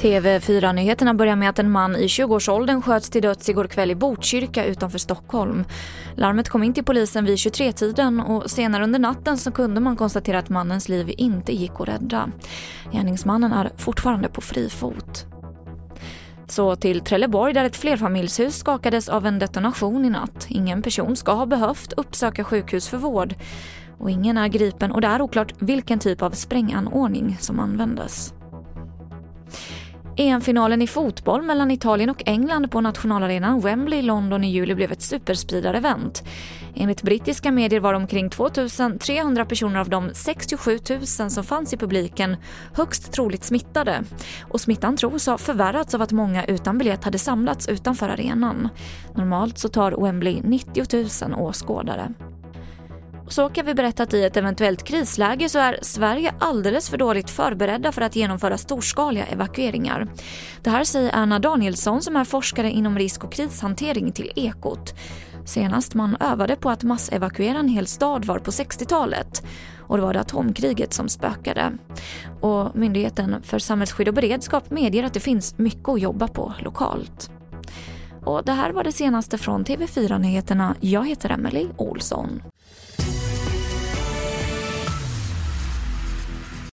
TV4-nyheterna börjar med att en man i 20-årsåldern sköts till döds igår kväll i Botkyrka utanför Stockholm. Larmet kom in till polisen vid 23-tiden och senare under natten så kunde man konstatera att mannens liv inte gick att rädda. Gärningsmannen är fortfarande på fri fot. Så till Trelleborg där ett flerfamiljshus skakades av en detonation i natt. Ingen person ska ha behövt uppsöka sjukhus för vård. Och ingen är gripen och det är oklart vilken typ av spränganordning som användes. EM-finalen i fotboll mellan Italien och England på nationalarenan Wembley i London i juli blev ett superspridarevent. Enligt brittiska medier var omkring 2300 personer av de 67 000 som fanns i publiken högst troligt smittade. Och smittan tros ha förvärrats av att många utan biljett hade samlats utanför arenan. Normalt så tar Wembley 90 000 åskådare. Så kan vi berätta att i ett eventuellt krisläge så är Sverige alldeles för dåligt förberedda för att genomföra storskaliga evakueringar. Det här säger Erna Danielsson som är forskare inom risk och krishantering till Ekot. Senast man övade på att massevakuera en hel stad var på 60-talet och då var det atomkriget som spökade. Och Myndigheten för samhällsskydd och beredskap medger att det finns mycket att jobba på lokalt. Och det här var det senaste från TV4 Nyheterna. Jag heter Emily Olsson.